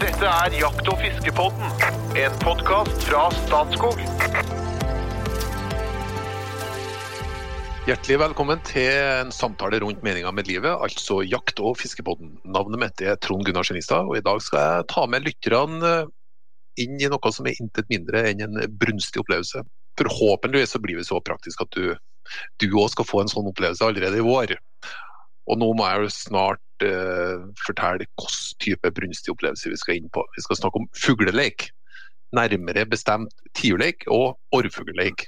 Dette er Jakt- og fiskepodden, en podkast fra Statskog. Hjertelig velkommen til en samtale rundt meninga med livet, altså jakt- og fiskepodden. Navnet mitt er Trond Gunnar Skjenistad, og i dag skal jeg ta med lytterne inn i noe som er intet mindre enn en brunstig opplevelse. Forhåpentligvis så blir det så praktisk at du du òg skal få en sånn opplevelse allerede i vår. Og nå må jeg jo snart eh, fortelle hvilken type brunstig opplevelse vi skal inn på. Vi skal snakke om fugleleik. Nærmere bestemt tiurleik og orrfugleleik.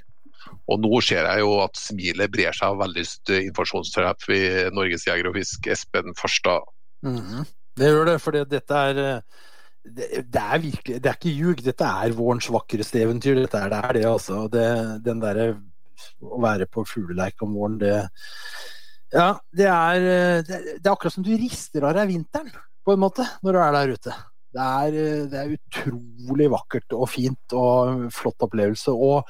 Og nå ser jeg jo at smilet brer seg av vellyst informasjonstreff i Norges Jeger og Fisk, Espen Farstad. Mhm. Det gjør det, for dette er eh, det, det er virkelig Det er ikke ljug, dette er vårens vakreste eventyr. Dette det, er det altså. Det, den derre å være på fugleleik om våren, det Ja, det er, det, det er akkurat som du rister av deg vinteren, på en måte, når du er der ute. Det er, det er utrolig vakkert og fint og flott opplevelse. Og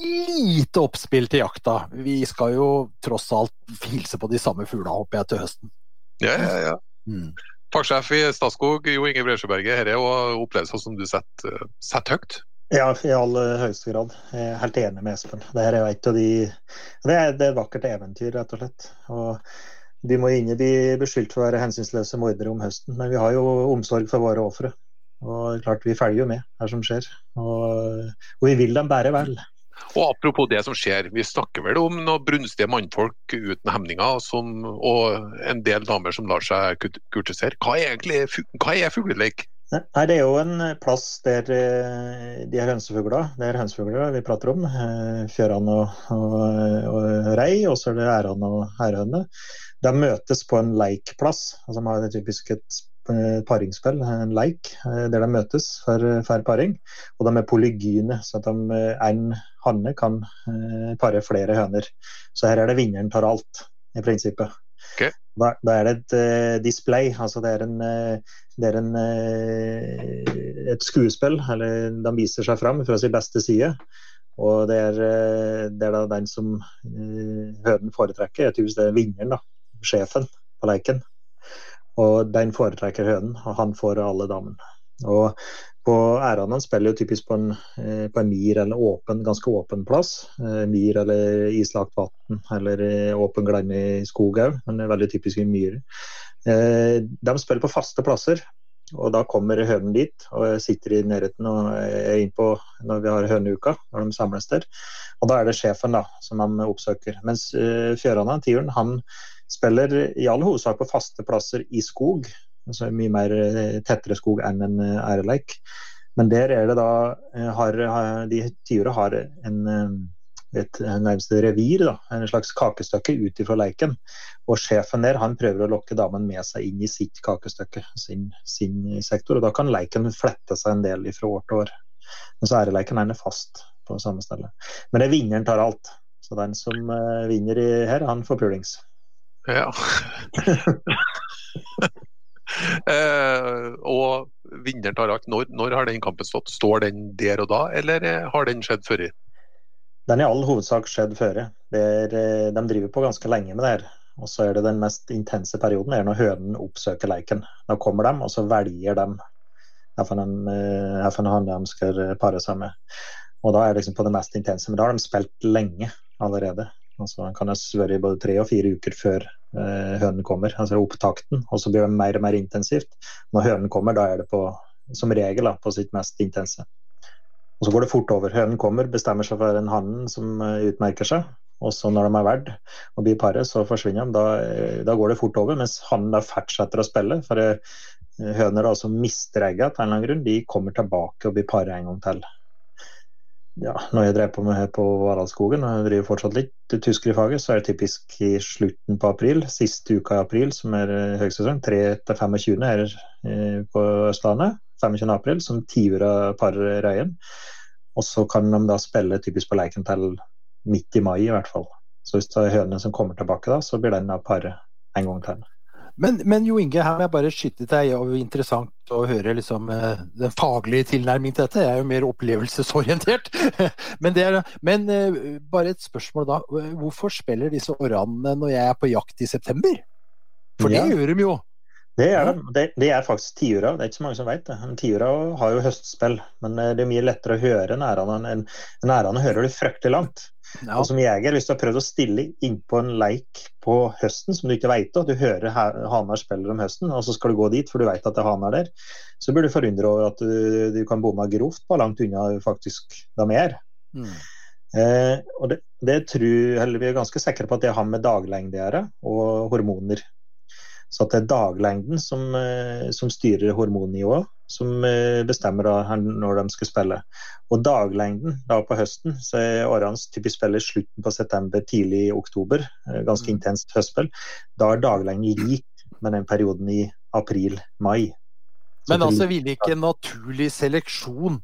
lite oppspill til jakta. Vi skal jo tross alt hilse på de samme fuglene, håper jeg, til høsten. Ja, ja, ja. Mm. Fagsjef i Statskog, Jo Inge Bresjøberget. Dette er jo opplevelser som du setter, setter høyt. Ja, i aller høyeste grad. Jeg er helt enig med Espen. Det er et av de Det er, et vakkert eventyr, rett og slett. Og vi må ikke bli beskyldt for å være hensynsløse mordere om høsten, men vi har jo omsorg for våre ofre. Og klart vi følger jo med her som skjer. Og, og vi vil dem bare vel. Og Apropos det som skjer, vi snakker vel om noen brunstige mannfolk uten hemninger som, og en del damer som lar seg kurtisere. Hva er egentlig hva er fugleleik? Nei, Det er jo en plass der de er hønsefugler, det er hønsefugler vi prater om. fjørene og, og, og rei, og så er det æran og ærhøne. De møtes på en leikplass. altså De har typisk et paringsspill, en leik, der de møtes for, for paring. Og de er polygyne, så at de, en hanne kan pare flere høner. Så her er det vinneren tar alt, i prinsippet. Okay. Da, da, er det et uh, display, altså det er, en, uh, det er en, uh, et skuespill. Eller de viser seg fram fra sin beste side. Og det er, det er da den som hønen foretrekker. Jeg tror det er vinneren, da. Sjefen på leiken. Og den foretrekker hønen, og han får alle damene. Og på ærene spiller jo typisk på en, på en myr eller åpen, ganske åpen plass. Myr eller islagt vann eller åpen glemme i skog òg, men det er veldig typisk i myrer. De spiller på faste plasser, og da kommer hønen dit og sitter i nærheten og er innpå når vi har høneuka, når de samles der. Og da er det sjefen da, som de oppsøker. Mens fjørene, tiuren, han spiller i all hovedsak på faste plasser i skog altså mye mer tettere skog enn en æreleik. Men der er det da har, De tiura har en, et nærmest revir, da, en slags kakestykke ut fra leiken. Og sjefen der han prøver å lokke damen med seg inn i sitt kakestykke, sin, sin sektor. og Da kan leiken flette seg en del fra år til år. Men så æreleiken er fast på samme sted. Men det er vinneren tar alt. Så den som vinner her, han får pulings. Ja. Eh, og vinneren tar alt. Når, når, har den kampen stått? Står den der og da, eller har den skjedd før? Den i all hovedsak skjedd før. Er, de driver på ganske lenge med det her. Og så er det den mest intense perioden er når hønen oppsøker leiken. Da kommer de, og så velger de hvilken han de skal pare seg med. Og da er det liksom på det mest intense. Men da har de spilt lenge allerede. Altså, han kan ha vært både tre og fire uker før hønen kommer, altså opptakten. Og så blir det mer og mer intensivt. Når hønen kommer, da er det på, som regel da, på sitt mest intense. Og så går det fort over. Hønen kommer, bestemmer seg for en hannen som uh, utmerker seg. Og så når de er verdt å bli paret, så forsvinner de. Da, da går det fort over. Mens hannen da fortsetter å spille. For høner da, som mister egget av en eller annen grunn, de kommer tilbake og blir paret en gang til ja, når jeg drev på med her på Varaldskogen, og jeg driver fortsatt litt tysker i faget, så er det typisk i slutten på april, siste uka i april, som er høysesong. 3 til 25. er på Østlandet. 25. april, som tiura parer Røyen. Og så kan de da spille typisk på leiken til midt i mai, i hvert fall. Så hvis det er hønene som kommer tilbake da, så blir den da paret en gang til. Men, men, Jo Inge, her må jeg bare skyte deg. og Interessant å høre liksom, den faglige tilnærmingen til dette. Jeg er jo mer opplevelsesorientert. men, er, men bare et spørsmål da. Hvorfor spiller disse orrene når jeg er på jakt i september? For det Ja. gjør de jo. Det er de. Det, det er faktisk tiura. Det er ikke så mange som vet det. Tiura har jo høstspill, men eh, det er mye lettere å høre nærene enn nærene hører du fryktelig langt. Ja. Og som jeger, hvis du har prøvd å stille innpå en leik på høsten som du ikke vet at du hører haner spiller om høsten, og så skal du gå dit for du vet at det er haner der, så blir du forundra over at du, du kan bomme grovt på langt unna faktisk de er. Mm. Eh, og det, det tror, eller Vi er ganske sikre på at det har med daglengde å gjøre, og hormoner. Så det er daglengden som, eh, som styrer hormonnivået, som eh, bestemmer når de skal spille. Og daglengden da på høsten, så er årene typisk spiller slutten på september, tidlig i oktober, eh, ganske Mm. intenst høstspill. Da er daglengden lik med den perioden i april-mai. Men altså, ville ikke naturlig seleksjon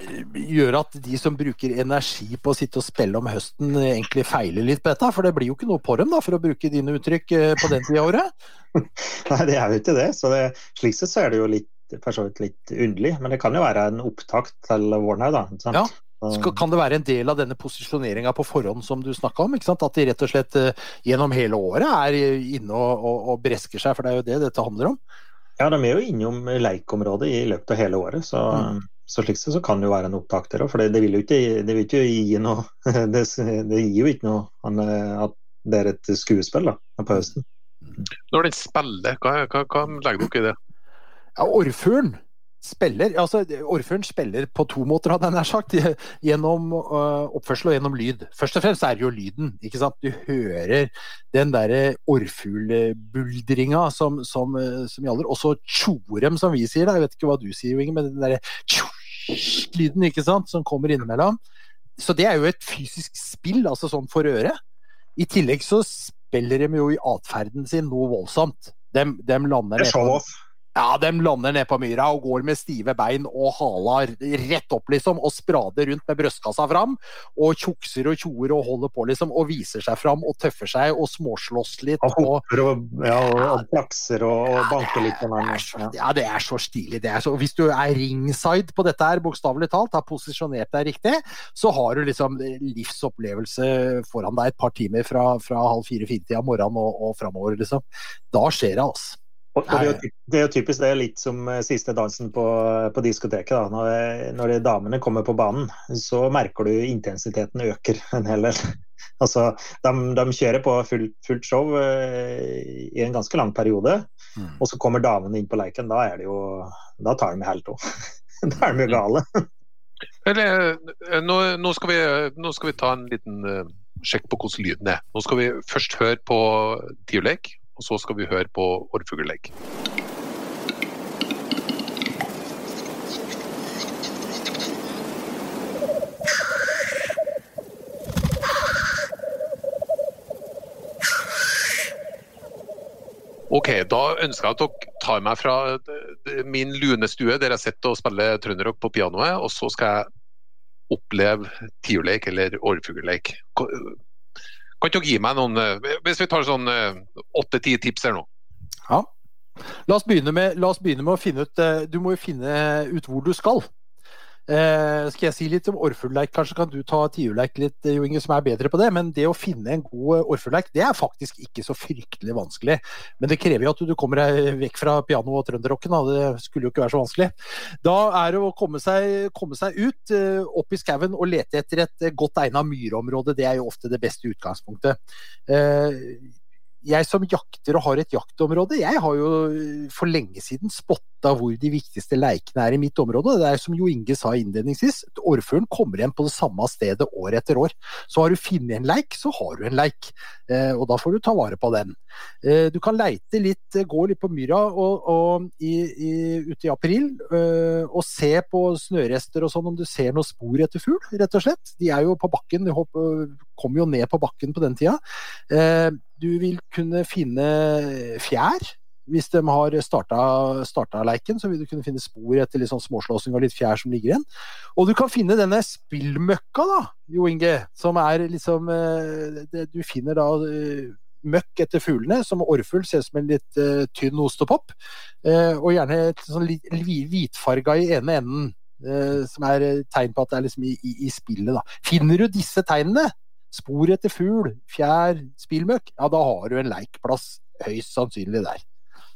gjøre at de som bruker energi på å sitte og spille om høsten, egentlig feiler litt på dette? For det blir jo ikke noe på dem, da, for å bruke dine uttrykk eh, på den tida av året. Nei, det er jo ikke det. Så det, slik sett så er det jo litt, for så vidt litt underlig. Men det kan jo være en opptakt til våren her, da. sant? Ja. Skal, kan det være en del av denne posisjoneringa på forhånd som du snakka om? ikke sant? At de rett og slett eh, gjennom hele året er inne og, og, og bresker seg, for det er jo det dette handler om? Ja, de er jo innom leikområdet i løpet av hele året, så, Mm. Så slik sett så kan det jo være en opptak der òg. For det, det vil jo ikke, det vil ikke gi noe det, det gir jo ikke noe eh, at det er et skuespill da, på høsten. Når den spiller, hva, hva, hva legger dere i det? Ja, Orrfuglen spiller altså Orrfuglen spiller på to måter, hadde jeg nær sagt. Gjennom øh, oppførsel og gjennom lyd. Først og fremst er det jo lyden. ikke sant? Du hører den derre orrfuglbuldringa som, som, øh, som gjaldt. Og så tjorem, som vi sier. da, Jeg vet ikke hva du sier, Inge, men den derre tjo-lyden ikke sant, som kommer innimellom. Så det er jo et fysisk spill, altså sånn for øret. I tillegg så spiller de jo i atferden sin noe voldsomt. De, lander Det er show-off. Ja, de lander ned på myra og går med stive bein og haler rett opp, liksom, og sprader rundt med brystkassa fram, og tjukser og tjoer og holder på, liksom, og viser seg fram og tøffer seg og småslåss litt. Og hopper og, ja, og, og plakser og, og banker litt på hverandre. er Ja. det er så stilig. Det er så, hvis du er ringside på dette her, bokstavelig talt, har posisjonert deg riktig, så har du liksom livsopplevelse foran deg et par timer fra, fra halv fire-fire-tida morgenen og, og framover, liksom. Da skjer det, altså. Og, og det, er jo, det er jo typisk det er litt som eh, siste dansen på, på diskoteket. Da. Når, eh, når de damene kommer på banen, så merker du intensiteten øker en hel del. Altså, de, de kjører på fullt, fullt show eh, i en ganske lang periode, Mm. og så kommer damene inn på leiken. Da er det jo Da tar de helt av. Da er de jo gale. Eller, nå, nå, skal vi, nå skal vi ta en liten uh, sjekk på hvordan lyden er. Nå skal vi først høre på tiurleik, og så skal vi høre på orrfuglegg. Ok, da ønsker jeg at dere tar meg fra min min lunestue der jeg sitter og spiller trønderrock på pianoet, og så skal jeg oppleve tiurleik eller årfuglleik. Kan ikke dere gi meg noen eh, Hvis vi tar sånn åtte-ti tips her nå. Ja. La oss, med, la oss begynne med å finne ut eh, Du må jo finne ut hvor du skal. Eh, skal jeg si litt om orrfuglleik? Kanskje kan du ta tiurleik litt, eh, Jo Inge, som er bedre på det. Men det å finne en god orrfuglleik, det er faktisk ikke så fryktelig vanskelig. Men det krever jo at du kommer deg vekk fra piano og trønderrocken. Det skulle jo ikke være så vanskelig. Da er det å komme seg, komme seg ut, eh, opp i skauen og lete etter et eh, godt egna myrområde. Det er jo ofte det beste utgangspunktet. Eh, jeg som jakter og har et jaktområde, jeg har jo eh, for lenge siden spotta hvor de viktigste leikene er i mitt område. Det er som Jo Inge sa innledningsvis, orrfuglen kommer igjen på det samme stedet år etter år. Så har du funnet en leik, så har du en leik. Eh, og da får du ta vare på den. Eh, du kan leite litt, gå litt på myra og, og i, i, ute i april og se på snørester og sånn om du ser noen spor etter fugl, rett og slett. De er jo på bakken, de kommer jo ned på bakken på den tida. Du vil kunne finne fjær. Hvis de har starta, starta leiken, så vil du kunne finne spor etter litt sånn småslåssing og litt fjær som ligger igjen. Og du kan finne denne spillmøkka, da, Jo Inge, som er liksom eh, det, Du finner da eh, møkk etter fuglene, som orrfugl ser ut som en litt uh, tynn ostepop. Uh, og gjerne sånn litt hvitfarga i ene enden, uh, som er tegn på at det er liksom i, i, i spillet, da. Finner du disse tegnene, spor etter fugl, fjær, spillmøkk, ja, da har du en leikplass høyst sannsynlig der.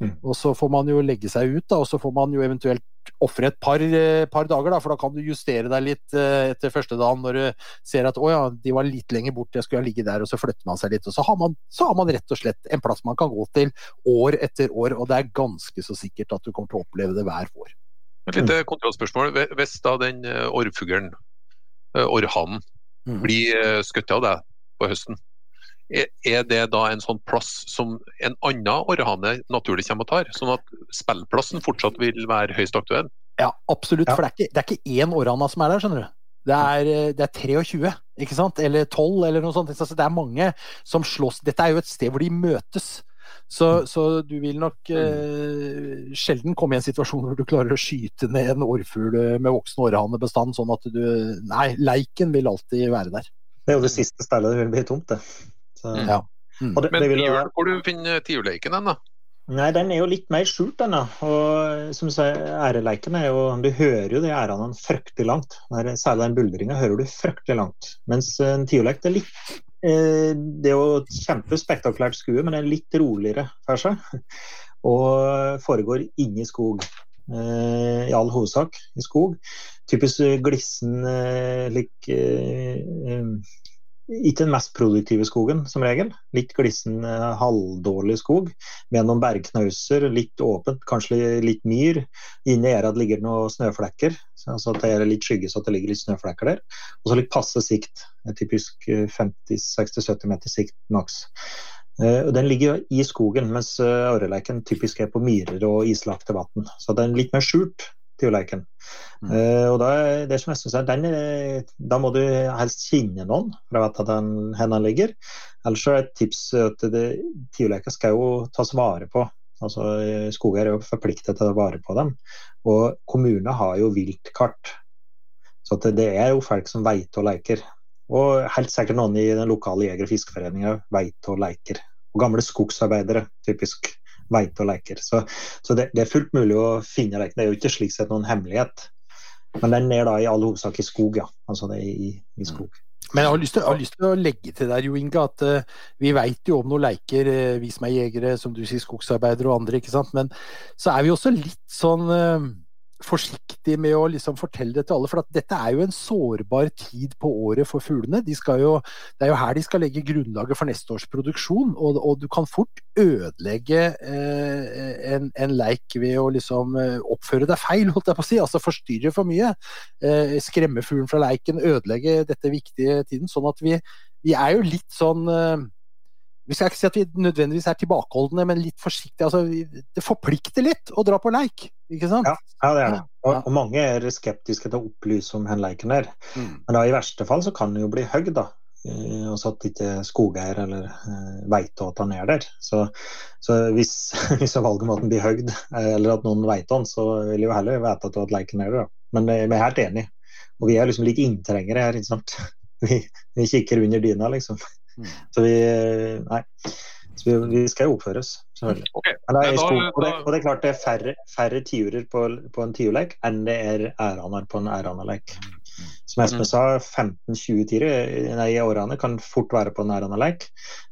Mm. Og så får man jo legge seg ut, da, og så får man jo eventuelt ofre et par, eh, par dager, da, for da kan du justere deg litt eh, etter første dagen når du ser at å ja, de var litt lenger bort, jeg skulle ha ligget der, og så flytter man seg litt. Og så har man, så har man rett og slett en plass man kan gå til år etter år, og det er ganske så sikkert at du kommer til å oppleve det hver vår. Et lite kontrollspørsmål. Hvis da den eh, orrfuglen, orrhannen. Blir eh, skutt av deg på høsten, er- er det da en sånn plass som en annen orrhane naturlig kommer og tar? Sånn at spillplassen fortsatt vil være høyst aktuell? Ja, absolutt. Ja. For det er ikke, det er ikke én orrhane som er der, skjønner du. Det er, eh, det er 23, ikke sant? Eller 12, eller noe sånt. Altså, det er mange som slåss. Dette er jo et sted hvor de møtes. Så, så du vil nok eh, sjelden komme i en situasjon hvor du klarer å skyte ned en orrfugl med voksen århanebestand, sånn at du Nei, leiken vil alltid være der. Det er jo det siste stedet det vil bli tomt, det. Så, Ja. Mm. og det, Men det vil hvor du finner tiurleiken hen, da? nei, den er jo litt mer skjult, den. Og som du sier, æreleiken er jo Du hører jo de ærene fryktelig langt. Særlig den buldringa hører du fryktelig langt. Mens en tiurleik er litt eh, Det er jo et kjempespektakulært skue, men det er litt roligere for seg. Og foregår inni skog. Eh, I all hovedsak i skog. Typisk eh, glissen eh, lik eh, eh, Ikke den mest produktive skogen, som regel. Litt glissen, eh, halvdårlig skog med noen bergknauser, litt åpent, kanskje litt myr. Inni gjerdet ligger det noen snøflekker, så det er litt skygge så det ligger litt snøflekker der. Og så litt passe sikt, eh, typisk eh, 50-60-70 meter sikt maks. Eh, Den ligger i skogen, mens uh, typisk er på myrer og islagte vann. Så den er litt mer skjult, tiurleiken. Mm. Uh, og da, det som jeg synes er, den da må du helst kjenne noen for å vite hvor den ligger. Ellers er et tips at tiurleker skal jo tas vare på. Altså, eh, Skogeier er jo forpliktet til å ta vare på dem. Og kommunene har jo viltkart. Så det er jo folk som veit og leker. Og helt sikkert noen i den lokale jeger- og fiskeforeninga veit og leker. Og gamle skogsarbeidere, typisk, veit og leker. Så, så det, det er fullt mulig å finne leken. Det er jo ikke slik sett noen hemmelighet. Men den er da i all hovedsak i skog, ja. Altså det er i, i skog. Men jeg har lyst til, har lyst til å legge til der, Jo Inge, at uh, vi veit jo om noen leiker, uh, vi som er jegere, som du sier, skogsarbeidere og andre, ikke sant. Men så er vi også litt sånn eh, forsiktige med å liksom fortelle det til alle. For dette er jo en sårbar tid på året for fuglene. De jo, det er jo her de skal legge grunnlaget for neste års produksjon. Og, og du kan fort ødelegge eh, en, en leik ved å liksom eh, oppføre deg feil, holdt jeg på å si. Altså forstyrre for mye. Eh, skremme fuglen fra leiken, ødelegge dette viktige tiden. Sånn at vi, vi er jo litt sånn eh, vi skal ikke si at vi nødvendigvis er tilbakeholdne, men litt forsiktige. Altså, det forplikter litt å dra på leik, ikke sant? Ja, ja det er det. Og, og mange er skeptiske til å opplyse om hvor leiken er. Mm. Men da i verste fall så kan den jo bli høgd, da. Eh, Og så at ikke skogeier eller uh, veit at han er der. Så, så hvis, hvis den blir høgd, eh, eller at noen veit han, så vil jeg jo heller vite at, at leiken er der. Da. Men eh, vi er helt enige. Og vi er liksom litt inntrengere her, ikke sant. Vi, vi kikker under dyna, liksom. Mm. Så vi eh, Nei. Så vi, vi skal jo oppføres, selvfølgelig. Okay. Eller, er, da- skog, og, det, og det er klart det er færre, færre tiurer på, på en tiurleik enn det er æraner på en æranerleik. Som Espen Mm. sa, 15-20 tiere nei, i årene kan fort være på en æranerleik,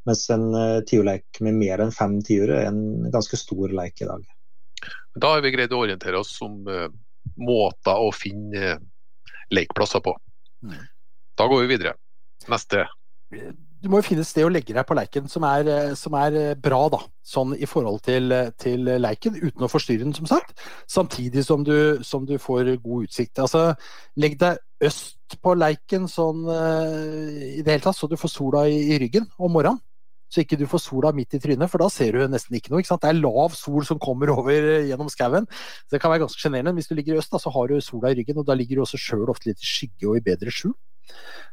mens en uh, tiurleik med mer enn fem tiurer er en ganske stor leik i dag. Da har vi greid å orientere oss om uh, måter å finne uh, lekeplasser på. Mm. Da går vi videre. Neste. Du må jo finne et sted å legge deg på leiken som er, eh, som er eh, bra, da. Sånn i forhold til, eh, til leiken, uten å forstyrre den, som sagt. Samtidig som du, som du får god utsikt. Altså, legg deg øst på leiken sånn i det hele tatt, så du får sola i, i ryggen om morgenen. Så ikke du får sola midt i trynet, for da ser du nesten ikke noe. ikke sant? Det er lav sol som kommer over gjennom skauen. Det kan være ganske sjenerende. Hvis du ligger i øst, da, så har du sola i ryggen, og da ligger du også sjøl ofte litt i skygge og i bedre skjul.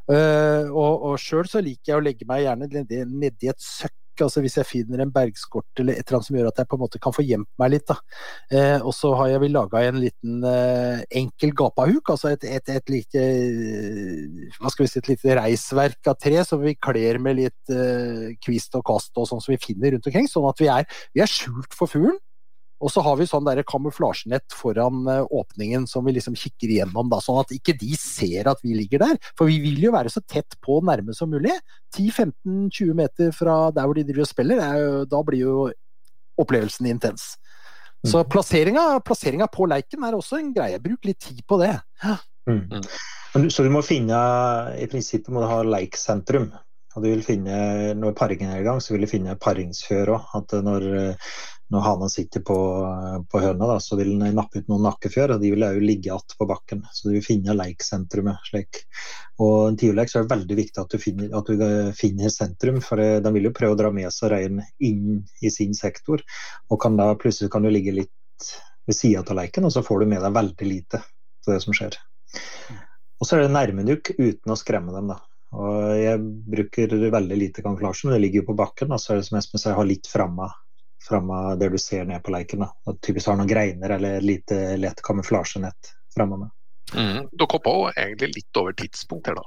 Eh, og og sjøl så liker jeg å legge meg gjerne nedi, et søkk, altså hvis jeg finner en bergskort eller et eller annet som gjør at jeg på en måte kan få gjemt meg litt. Eh, og så har jeg vel laga en liten uh, enkel gapahuk, altså et, et, et lite hva skal vi si, et lite reisverk av tre som vi kler med litt kvist og kast og sånn som vi finner rundt omkring, sånn at vi er, vi er skjult for fuglen. Og så har vi sånn der kamuflasjenett foran eh, åpningen som vi liksom kikker igjennom, da, sånn at ikke de ser at vi ligger der. For vi vil jo være så tett på nærme som mulig. 10-15-20 meter fra der hvor de driver og spiller, er jo, da blir jo opplevelsen intens. Så plasseringa, plasseringa på leiken er også en greie. Bruk litt tid på det. Mm. Så du må finne I prinsippet må du ha leiksentrum. Og du vil finne, Når paringen er i gang, så vil du finne paringsfjør òg. At når, når hanen sitter på, på høna, da, så vil den nappe ut noen nakkefjør. Og de vil òg ligge igjen på bakken. Så du vil finne leiksentrumet. slik. Og en tiurleik så er det veldig viktig at du finner, at du finner sentrum. For eh, de vil jo prøve å dra med seg reinen inn i sin sektor. Og kan da plutselig kan du ligge litt ved sida av leiken, og så får du med deg veldig lite av det som skjer. Og så er det nærmenukk uten å skremme dem, da. Og jeg bruker veldig lite kamuflasje, men det ligger jo på bakken. Og så er det som Espen sier, ha litt framme, framme der du ser ned på leiken. Da. Og typisk har noen greiner eller lite lett kamuflasjenett framme. Mm. Dere hoppa jo egentlig litt over tidspunkt her, da.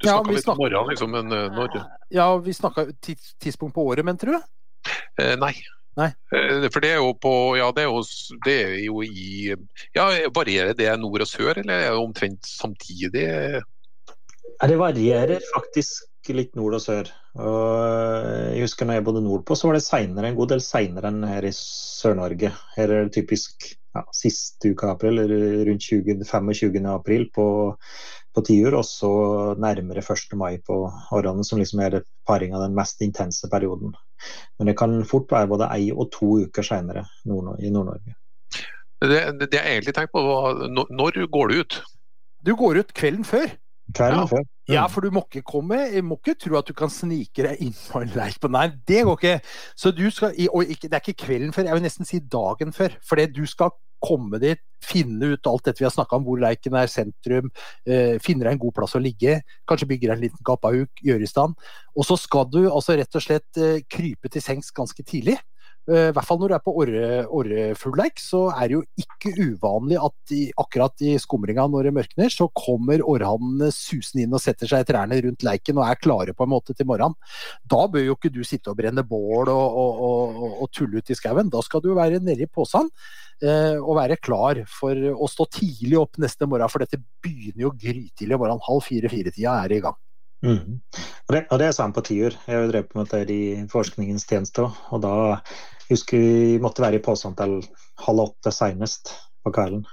Du Ja, snakka litt om snakker- morgenen, liksom, men eh, når Ja, vi snakka tids, tidspunkt på året, mente du? eh, Nei. Nei. Eh, For det er jo på Ja, det er jo, det er jo i Ja, varierer det nord og sør, eller er det omtrent samtidig? Ja, det varierer faktisk litt nord og sør. Og jeg husker når jeg bodde nordpå, så var det senere, en god del seinere enn her i Sør-Norge. Her er det typisk ja, siste uka av april, eller rundt 20, 25. april på, på tiur, og så nærmere 1. mai på årene, som liksom er paringa den mest intense perioden. Men det kan fort være både ei og to uker seinere nord i Nord-Norge. Det, det, det jeg egentlig tenker på, var når, når går du ut? Du går ut kvelden før. Kvelden Ja. før. Ja, for du må ikke komme Jeg må ikke tro at du kan snike deg inn på en leik på Nei, det går ikke. Så du skal Og ikke, det er ikke kvelden før, jeg vil nesten si dagen før. For du skal komme dit, finne ut alt dette vi har snakka om, hvor leiken er sentrum, eh, finne deg en god plass å ligge, kanskje bygge deg en liten gappauk, gjøre i stand. Og så skal du altså rett og slett eh, krype til sengs ganske tidlig. Eh, I hvert fall når du er på orre- orrefugleik, så er det jo ikke uvanlig at i, akkurat i skumringa når det mørkner, så kommer orrhannene susende inn og setter seg i trærne rundt leiken og er klare på en måte til morgenen. Da bør jo ikke du sitte og brenne bål og, og, og, og, tulle ut i skauen. Da skal du være nede i posen eh, og være klar for å stå tidlig opp neste morgen, for dette begynner jo grytidlig om morgenen. Halv fire-fire-tida er i gang. Mm. Og, det, og det er samme på tiur. Jeg har jo drevet med dette i forskningens tjeneste. Og da husker vi måtte være i posen til halv åtte senest på kvelden.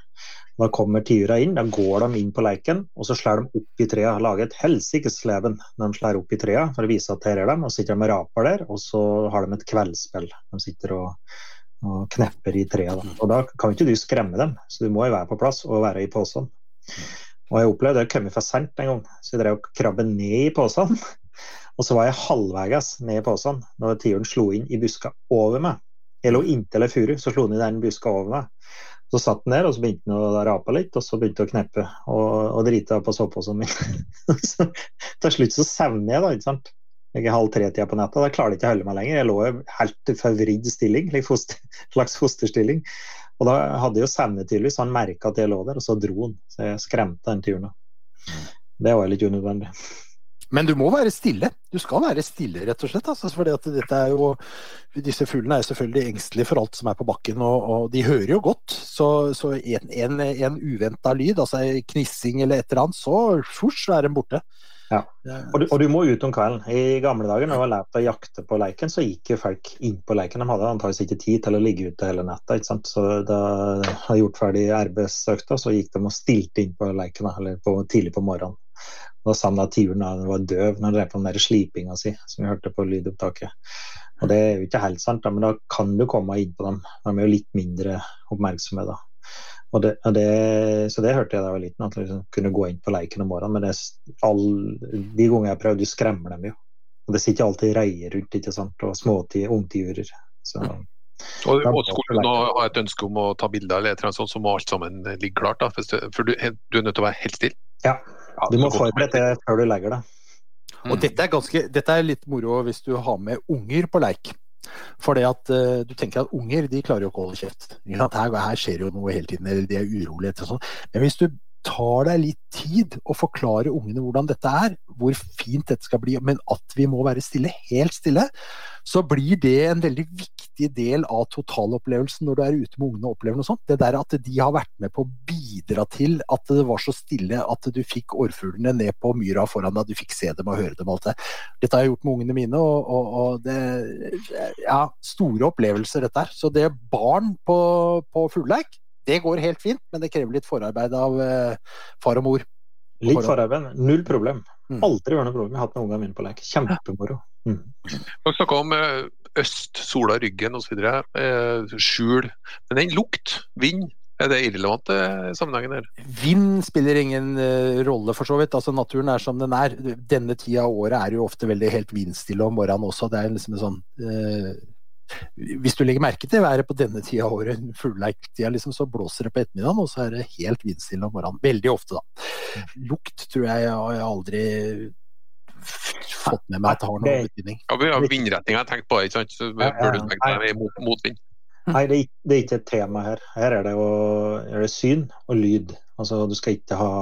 Da kommer tiura inn, da går de inn på leiken, og så slår de opp i trea. Lager et helsikes leven når de slår opp i trea for å vise at her er dem. Og så sitter de med raper der, og så har de et kveldsspill. De sitter og, og knepper i trea. Da. Og da kan ikke du skremme dem, så du må jo være på plass og være i posen. Og jeg opplevde det kom for sent en gang, så jeg drev og krabbet ned i posen. Og så var jeg halvveis ned i posen når tiuren slo inn i buska over meg. Jeg lå inntil ei furu, så slo den i den buska over meg. Så satt den der, og så begynte den å rape litt, og så begynte den å kneppe og, og drite på soveposen min. så til slutt så sovner jeg, da. ikke sant? Jeg er halv tre-tida på natta. Da klarer jeg ikke å holde meg lenger. Jeg lå i helt forvridd stilling, foster, slags fosterstilling. Og da hadde jeg jo sovnet tydeligvis, han merka at jeg lå der, og så dro han. Så jeg skremte den turen. Det var litt unødvendig. Men du må være stille. Du skal være stille, rett og slett. Altså, fordi er jo, disse fuglene er selvfølgelig engstelige for alt som er på bakken, og, og de hører jo godt. Så, så en, en, en uventa lyd, altså en knissing eller et eller annet, så fort så er den borte. Ja. Og du, og du må ut om kvelden. I gamle dager når jeg var lært å jakte på leiken, så gikk jo folk inn på leiken. De hadde antakeligvis ikke tid til å ligge ute hele natta. Så da jeg hadde gjort ferdig arbeidsøkta, så gikk de og stilte inn på leiken eller på, tidlig på morgenen. Da sa han at tiuren var døv når han drev på den slipinga si, som vi hørte på lydopptaket. Og det er jo ikke helt sant, da, men da kan du komme inn på dem. De er jo litt mindre oppmerksomme da. Og det, og det, så det hørte jeg da jeg var liten, at liksom kunne gå inn på leiken om morgenen. Men det, all, de gangene jeg har prøvd, du skremmer dem jo. Og det sitter alltid reier rundt, ikke sant, og småtiurer. Så Og, og skulle du ha et ønske om å ta bilder, eller et eller annet sånt, så må alt sammen ligge klart. da, For du, du er nødt til å være helt stille. Ja, Ja, du må forberede det før du legger deg. Og dette er, ganske, dette er litt moro hvis du har med unger på leik. For det at uh, du tenker at unger de klarer jo ikke å holde kjeft. Her, her skjer jo noe hele tiden, eller de er urolige. sånn. Men hvis du tar deg litt tid å forklare ungene hvordan dette er, hvor fint dette skal bli, men at vi må være stille, helt stille, så blir det en veldig viktig del av totalopplevelsen når du er ute med ungene og opplever noe sånt. Det der at de har vært med på å bidra til at det var så stille at du fikk årfuglene ned på myra foran deg, du fikk se dem og høre dem og alt det. Dette har jeg gjort med ungene mine, og, og, og det Ja, store opplevelser dette her. Så det barn på, på fugleleik det går helt fint, men det krever litt forarbeid av uh, far og mor. Litt forarbeid, null problem. Mm. Aldri vært noe problem. Jeg har hatt med ungene mine på lek. Kjempemoro. Mm. Dere snakka om uh, øst, sola, ryggen osv. Uh, skjul. Men den lukt, vind, er det irrelevant i sammenhengen her? Vind spiller ingen rolle, for så vidt. Altså, naturen er som den er. Denne tida av året er jo ofte veldig helt vindstille om morgenen også. Det er liksom en sånn uh, hvis du legger merke til været på denne tida av året, fuglleiktida, liksom, så blåser det på ettermiddagen, og så er det helt vindstille om morgenen. Veldig ofte, da. Lukt tror jeg jeg har aldri fått med meg at det har noen betydning. Ja, vi har vindretninga jeg tenkt på, ikke sant? så bør du tenke deg mot, motvind. Nei, det er, det er, ikke et tema her. Her er det, å, er det syn og lyd. Altså, du skal ikke ha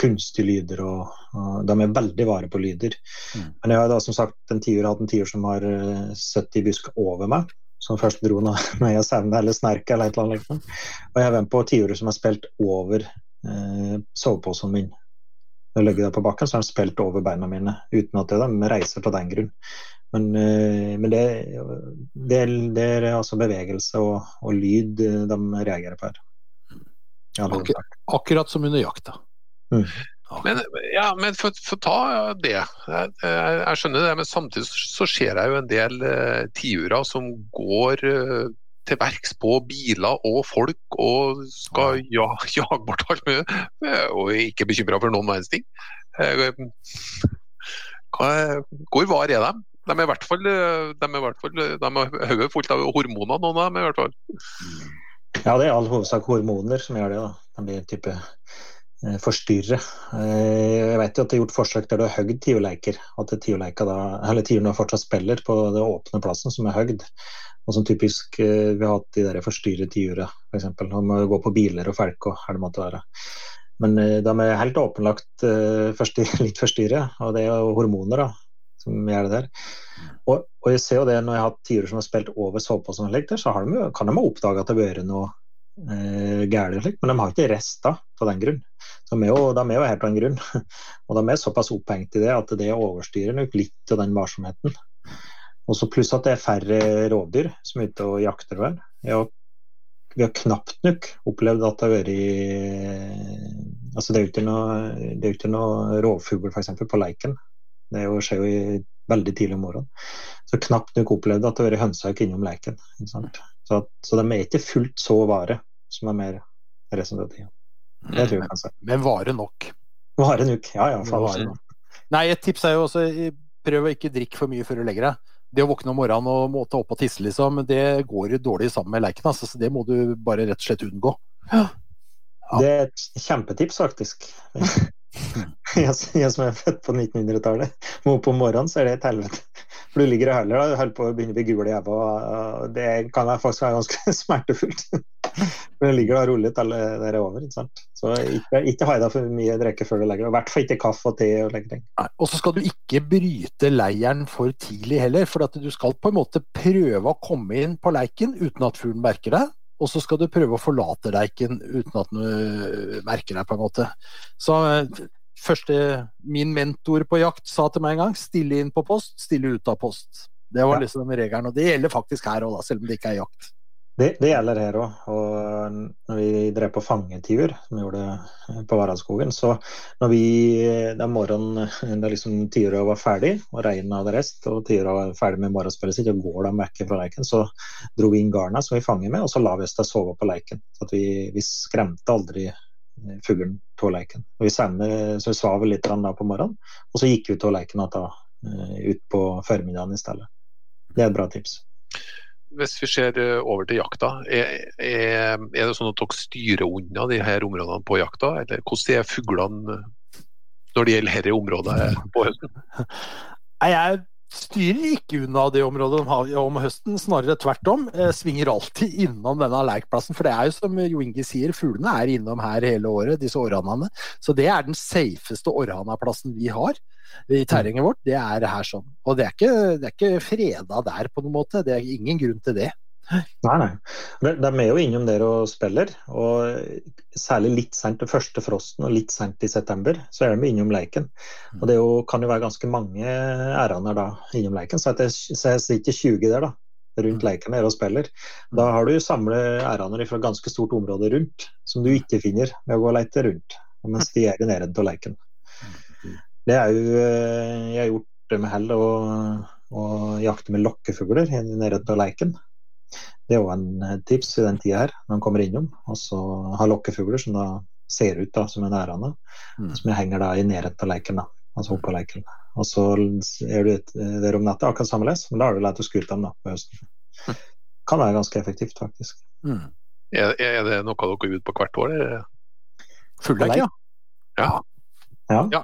kunstige lyder, og, og de er veldig vare på lyder. Mm. Men jeg har da som sagt en tiur hatt en tiur som har uh, sittet i busk over meg, som først dro når jeg savna eller snerka eller et eller annet. Liksom. Og jeg har vært på tiurer som har spilt over eh, soveposen min. Når jeg ligger der på bakken, så har de spilt over beina mine uten at de reiser på den grunn. Men, eh, men det, det, det, er altså bevegelse og, og lyd de reagerer på her. Akkur akkurat som under jakta. Mm. Men, ja, men for, for ta det. Jeg, jeg, skjønner det, men samtidig så ser jeg jo en del uh, tiurer som går uh, til verks på biler og folk og skal ja, jage bort alt mulig, uh, og ikke bekymra for noen verdens ting. hvor var er de? De er i hvert fall, de er i hvert fall de har hodet fullt av hormoner, noen av dem i hvert fall. Ja, det er i all hovedsak hormoner som gjør det. da. De blir type eh, forstyrre. Eh, jeg vet jo at det er gjort forsøk der du har høgd tiurleiker. At tiurene fortsatt spiller på den åpne plassen som er høgd. Og som typisk eh, vi har hatt de der forstyrre tiuret, f.eks. For de må gå på biler og felk og hva det måtte være. Men eh, de er helt åpenlagt litt forstyrre, og det er jo hormoner da, som gjør det der. Og, og, jeg ser jo det når jeg har hatt tiurer som har spilt over soveposeanlegg, så de, kan de ha oppdaga at det har vært noe eh, galt, men de har ikke rester av den grunn. De er, jo, de er jo helt av en grunn. Og de er såpass opphengt i det at det overstyrer nok litt av den varsomheten. Og så Pluss at det er færre rovdyr som er ute og jakter. vel. Vi har knapt nok opplevd at det har vært altså Det er jo ikke noe, det er ikke noe rovfugl f.eks. på Leiken. Det skjer jo i veldig tidlig om morgenen. Så knapt nok opplevde at det har vært hønsehauk innom leken. Så, at, så, de er ikke fullt så vare som er mer tida. Det tror jeg kanskje. Men vare nok. Vare nok, ja ja. Vare nok. Nei, et tips er jo også prøv å ikke drikke for mye før du legger deg. Det å våkne om morgenen og måtte opp og tisse, liksom, det går dårlig sammen med leiken. Altså, så det må du bare rett og slett unngå. Ja. Det er et kjempetips, faktisk. jeg, jeg, som er født på 1900-tallet, må opp om morgenen, så er det et helvete. For du ligger og høler da, holder på å begynne å bli gul i og Det kan faktisk være ganske smertefullt. For du ligger og rolig til det er over. ikke sant? Så ikke, ikke ha deg for mye drikke før du legger deg. I hvert fall ikke kaffe og te. Og legger deg. Og så skal du ikke bryte leiren for tidlig heller. For at du skal på en måte prøve å komme inn på leiken uten at fuglen merker det og så skal du prøve å forlate leiken uten at du merker deg, på en måte. Så første min mentor på jakt sa til meg en gang stille inn på post, stille ut av post. Det var liksom regelen, og det gjelder faktisk her òg, selv om det ikke er jakt. Det, det gjelder her òg. Og når vi drev på fangetiur, som vi gjorde på Varadskogen, så når vi den morgenen da liksom tiura var ferdig, og regnet hadde rest, og tiura var ferdig med morgenspillet sitt, og går de vekk fra leiken, så dro vi inn garna som vi fanger med, og så la vi oss til å sove på leiken. Så vi, vi, skremte aldri fuglen av leiken. Vi sender, så vi svav litt da på morgenen, og så gikk vi av leiken da, eh, ut på formiddagen i stedet. Det er et bra tips hvis vi ser eh, over til jakta, er, er, er, det sånn at dere styrer unna de her områdene på jakta? Eller hvordan er fuglene når det gjelder dette området på høsten? Jeg styrer ikke unna det området de har om høsten, snarere tvert om. Eh, svinger alltid innom denne leikplassen. For det er jo som Jo Inge sier, fuglene er innom her hele året, disse orrhanene. Så det er den safeste orrhanaplassen vi har i terrenget vårt. Det er her sånn. Og det er ikke, det er ikke freda der på noen måte. Det er ingen grunn til det. Nei, nei. De er jo innom der og spiller. Og særlig litt sent til første frosten og litt sent i september, så er de innom leiken. Og det jo, kan jo være ganske mange æraner da innom leiken. Så, jeg, så jeg sitter 20 der, da. Rundt leiken der og spiller. Da har du samlet æraner fra ganske stort område rundt, som du ikke finner ved å gå og lete rundt. Mens de er i nærheten av leiken. Det er jo Jeg har gjort det med hell å jakte med lokkefugler nærheten av leiken. Det er jo en eh, tips i den tida her, når man kommer innom. Og så ha lokkefugler som da ser ut da, som en ærane, mm. som henger da i nærheten av leiken. da, altså oppå leiken. Og så er du eh, der om natta akkurat sammenlignet, men da har du lært å skute dem da på høsten. Mm. Kan være ganske effektivt, faktisk. Mm. Er, er, det noe dere går ut på hvert år? Fullleik, ja. ja. Ja, ja.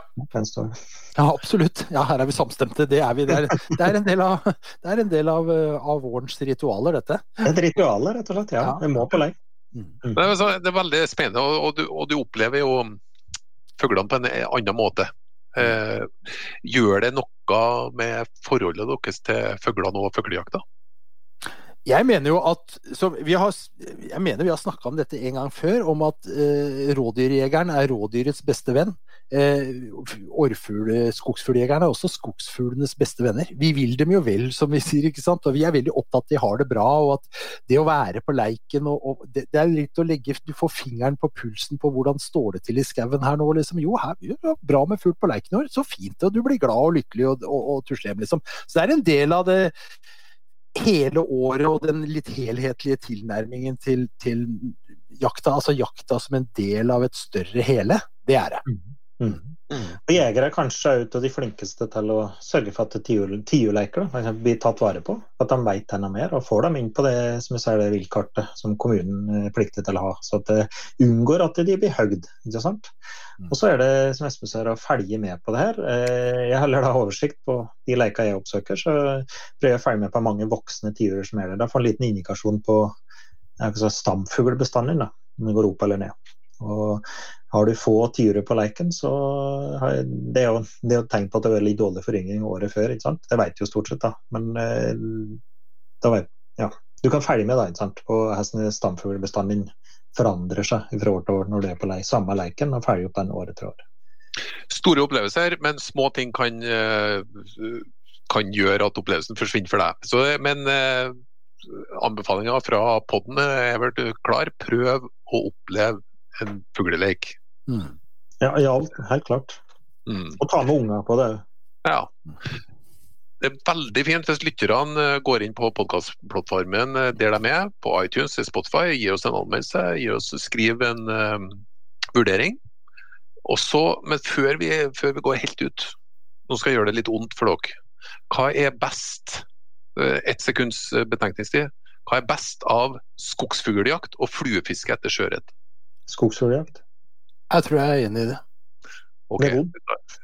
ja, absolutt. Ja, her er vi samstemte. Det er vi. Det er, det er en del, av, det en del av, av, vårens ritualer, dette. Et ritual, rett og slett. Ja. Vi må på lei. Mm. Det, er, veldig spennende, og, og, du, og, du, opplever jo fuglene på en annen måte. Eh, gjør det noe med forholdet deres til fuglene og fuglejakta? Jeg mener jo at vi har, jeg mener vi har snakka om dette en gang før, om at eh, rådyrjegeren er rådyrets beste venn. Eh, skogsfugljegerne er også skogsfuglenes beste venner. Vi vil dem jo vel, som vi sier, ikke sant. Og vi er veldig opptatt av at de har det bra, og at det å være på leiken og, og det, det, er litt å legge Du får fingeren på pulsen på hvordan står det til i skauen her nå, liksom. Jo, her er bra med fugl på leiken i år, så fint, og du blir glad og lykkelig og, og, og tusler hjem, liksom. Så det er en del av det hele året og den litt helhetlige tilnærmingen til, til, jakta, altså jakta som en del av et større hele, det er det. Mm. Mm. Og Jegere er kanskje ut av de flinkeste til å sørge for at tiurleiker blir tatt vare på. At de vet enda mer og får dem inn på det som jeg ser det viltkartet som kommunen er pliktig til å ha. Så at det unngår at de blir høgd. ikke sant? Mm. Og så er det som Espen sier, å følge med på det her. Eh, jeg holder da oversikt på de leikene jeg oppsøker, så prøver jeg å følge med på mange voksne tiurer som er der. Da får en liten indikasjon på stamfuglbestanden, om den går opp eller ned. Og har du få tyrer på leiken, så har det er jo, det er jo tegn på at det var litt dårlig foryngring året før. ikke sant? Det du jo stort sett, da. Men eh, da vet, ja. du kan følge med da, ikke sant? på hvordan stamfuglbestanden forandrer seg fra år til år når du er på lei, samme leiken, og følger opp den året til år. Store opplevelser, men små ting kan, eh, kan gjøre at opplevelsen forsvinner for deg. Så, men eh, anbefalinga fra podden er vel klar. Prøv å oppleve en fugleleik. Mm. Ja, ja, helt klart. Mm. Og ta med unger på det. Ja. Det er veldig fint hvis lytterne eh, går inn på podkastplattformen eh, der de er, på iTunes eller Spotify, gir oss en anmeldelse, gir oss, skriv en um, vurdering. Også, men før vi, før vi, går helt ut, nå skal jeg gjøre det litt ondt for dere. Hva er best, ett sekunds betenkningstid, hva er best av skogsfugljakt og fluefiske etter sjøørret? Skogsfugljakt? Jeg tror jeg er enig i det. Okay.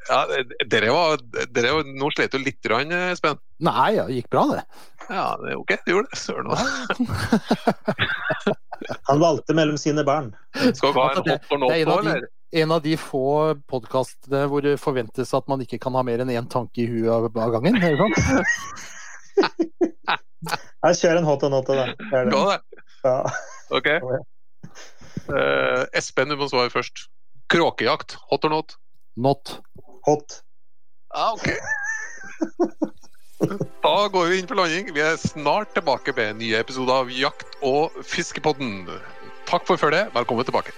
Ja, dere var, dere var, nå slet du litt, Espen? Nei, ja, det gikk bra, det. Ja, det er ok, det gjorde det. Søren Han valgte mellom sine barn. Skal vi ha en hot or not på, eller? En av de få podkastene hvor det forventes at man ikke kan ha mer enn én tanke i huet av gangen. Er det sant? Jeg kjører en hot og not, da. Skal det? Ja. Ok. Uh, Espen, du må svare først. Kråkejakt, hot or not? Not. Hot. Ah, ok. Da går vi inn for landing. Vi er snart tilbake med en ny episode av Jakt- og fiskepodden. Takk for følget. Velkommen tilbake.